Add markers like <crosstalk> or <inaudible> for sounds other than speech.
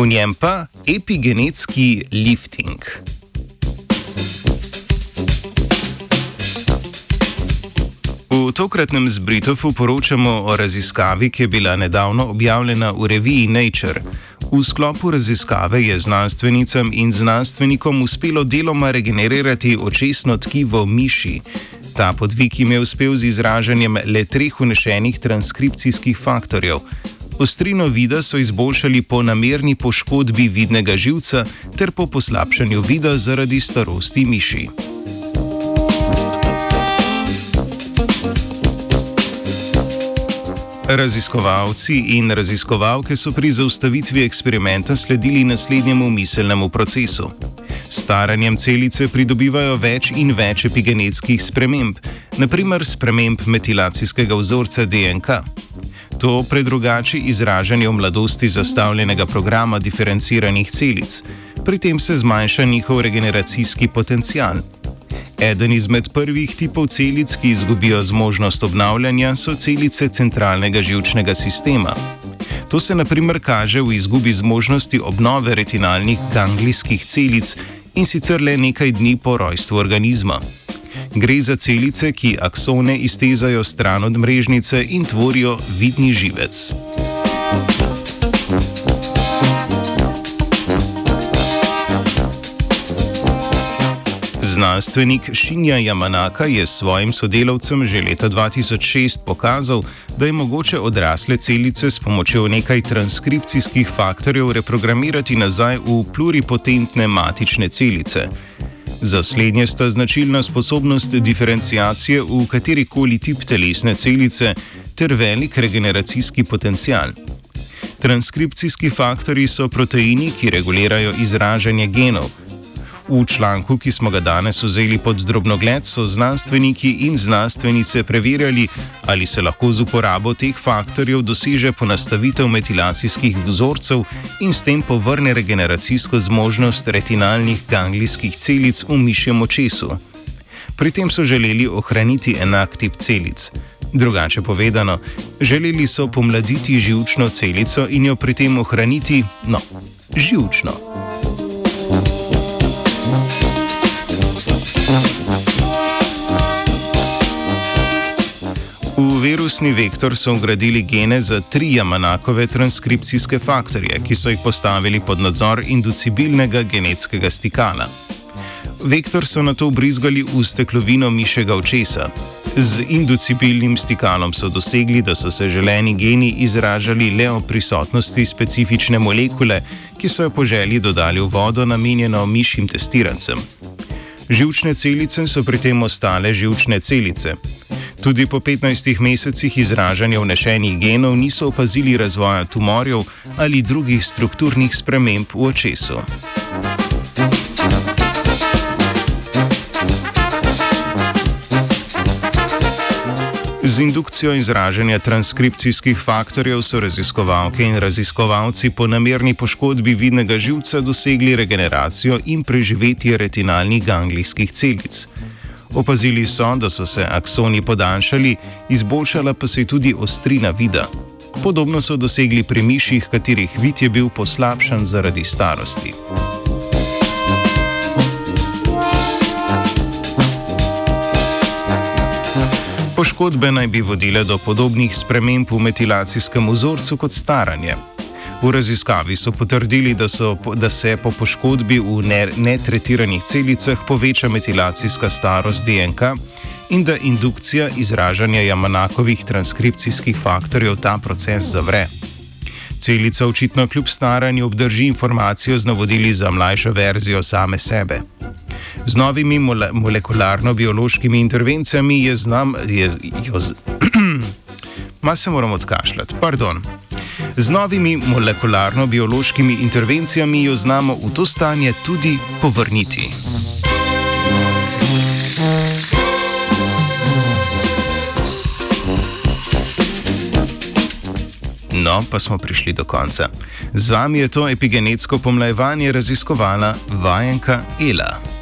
v njem pa epigenetski lifting. V tokratnem zbritofu poročamo o raziskavi, ki je bila nedavno objavljena v reviji Nature. V sklopu raziskave je znanstvenicam in znanstvenikom uspelo deloma regenerirati očesno tkivo miši. Ta podvig jim je uspel z izražanjem le treh unešenih transkripcijskih faktorjev. Ostrino vida so izboljšali po namerni poškodbi vidnega živca ter po poslabšanju vida zaradi starosti miši. Raziskovalci in raziskovalke so pri zaustavitvi eksperimenta sledili naslednjemu miselnemu procesu. Staranjem celice pridobivajo več in več epigenetskih sprememb, naprimer sprememb metilacijskega vzorca DNK. To predrugači izražanje v mladosti zastavljenega programa diferenciranih celic, pri tem se zmanjša njihov regeneracijski potencial. Eden izmed prvih tipov celic, ki izgubijo zmožnost obnavljanja, so celice centralnega žilčnega sistema. To se naprimer kaže v izgubi zmožnosti obnove retinalnih ganglijskih celic in sicer le nekaj dni po rojstvu organizma. Gre za celice, ki aksone iztezajo stran od mrežnice in tvorijo vidni živec. Znanstvenik Šinja Jamanaka je svojim sodelavcem že leta 2006 pokazal, da je mogoče odrasle celice s pomočjo nekaj transkripcijskih faktorjev reprogramirati nazaj v pluripotentne matične celice. Za slednje sta značilna sposobnost diferencijacije v katerikoli tip telesne celice ter velik regeneracijski potencial. Transkripcijski faktori so proteini, ki regulirajo izražanje genov. V članku, ki smo ga danes vzeli pod drobnogled, so znanstveniki in znanstvenice preverjali, ali se lahko z uporabo teh faktorjev doseže ponastavitev metilacijskih vzorcev in s tem povrne regeneracijsko zmožnost retinalnih ganglijskih celic v mišjem očesu. Pri tem so želeli ohraniti enak tip celic. Drugače povedano, želeli so pomladiti žilčno celico in jo pri tem ohraniti, no, žilčno. Virusni vektor so ugradili gene za tri jamanakove transkripcijske faktorje, ki so jih postavili pod nadzor inducibilnega genetskega stikala. Vektor so na to ubrizgali v steklovino mišega očesa. Z inducibilnim stikalom so dosegli, da so se želeni geni izražali le o prisotnosti specifične molekule, ki so jo po želji dodali v vodo namenjeno mišim testirancem. Živčne celice so pri tem ostale živčne celice. Tudi po 15 mesecih izražanja vnešenih genov niso opazili razvoja tumorjev ali drugih strukturnih sprememb v očesu. Z indukcijo izražanja transkripcijskih faktorjev so raziskovalke in raziskovalci po namerni poškodbi vidnega živca dosegli regeneracijo in preživetje retinalnih ganglijskih celic. Opazili so, da so se aksoni podaljšali, izboljšala pa se je tudi ostrina vida. Podobno so dosegli pri miših, katerih vid je bil poslabšan zaradi starosti. Poškodbe naj bi vodile do podobnih sprememb v metilacijskem vzorcu kot staranje. V raziskavi so potrdili, da, so, da se po poškodbi v netretiranih celicah poveča metilacijska starost DNK in da indukcija izražanja jamanakovih transkripcijskih faktorjev ta proces zavre. Celica očitno kljub staranju obdrži informacijo z navodili za mlajšo verzijo same sebe. Z novimi mole molekularno-biološkimi intervencijami je znam, je, jo, z, <clears throat> ma se moram odkašljati, pardon. Z novimi molekularno-biološkimi intervencijami jo znamo v to stanje tudi povrniti. No, pa smo prišli do konca. Z vami je to epigenetsko pomlajevanje raziskovala vajenka Ela.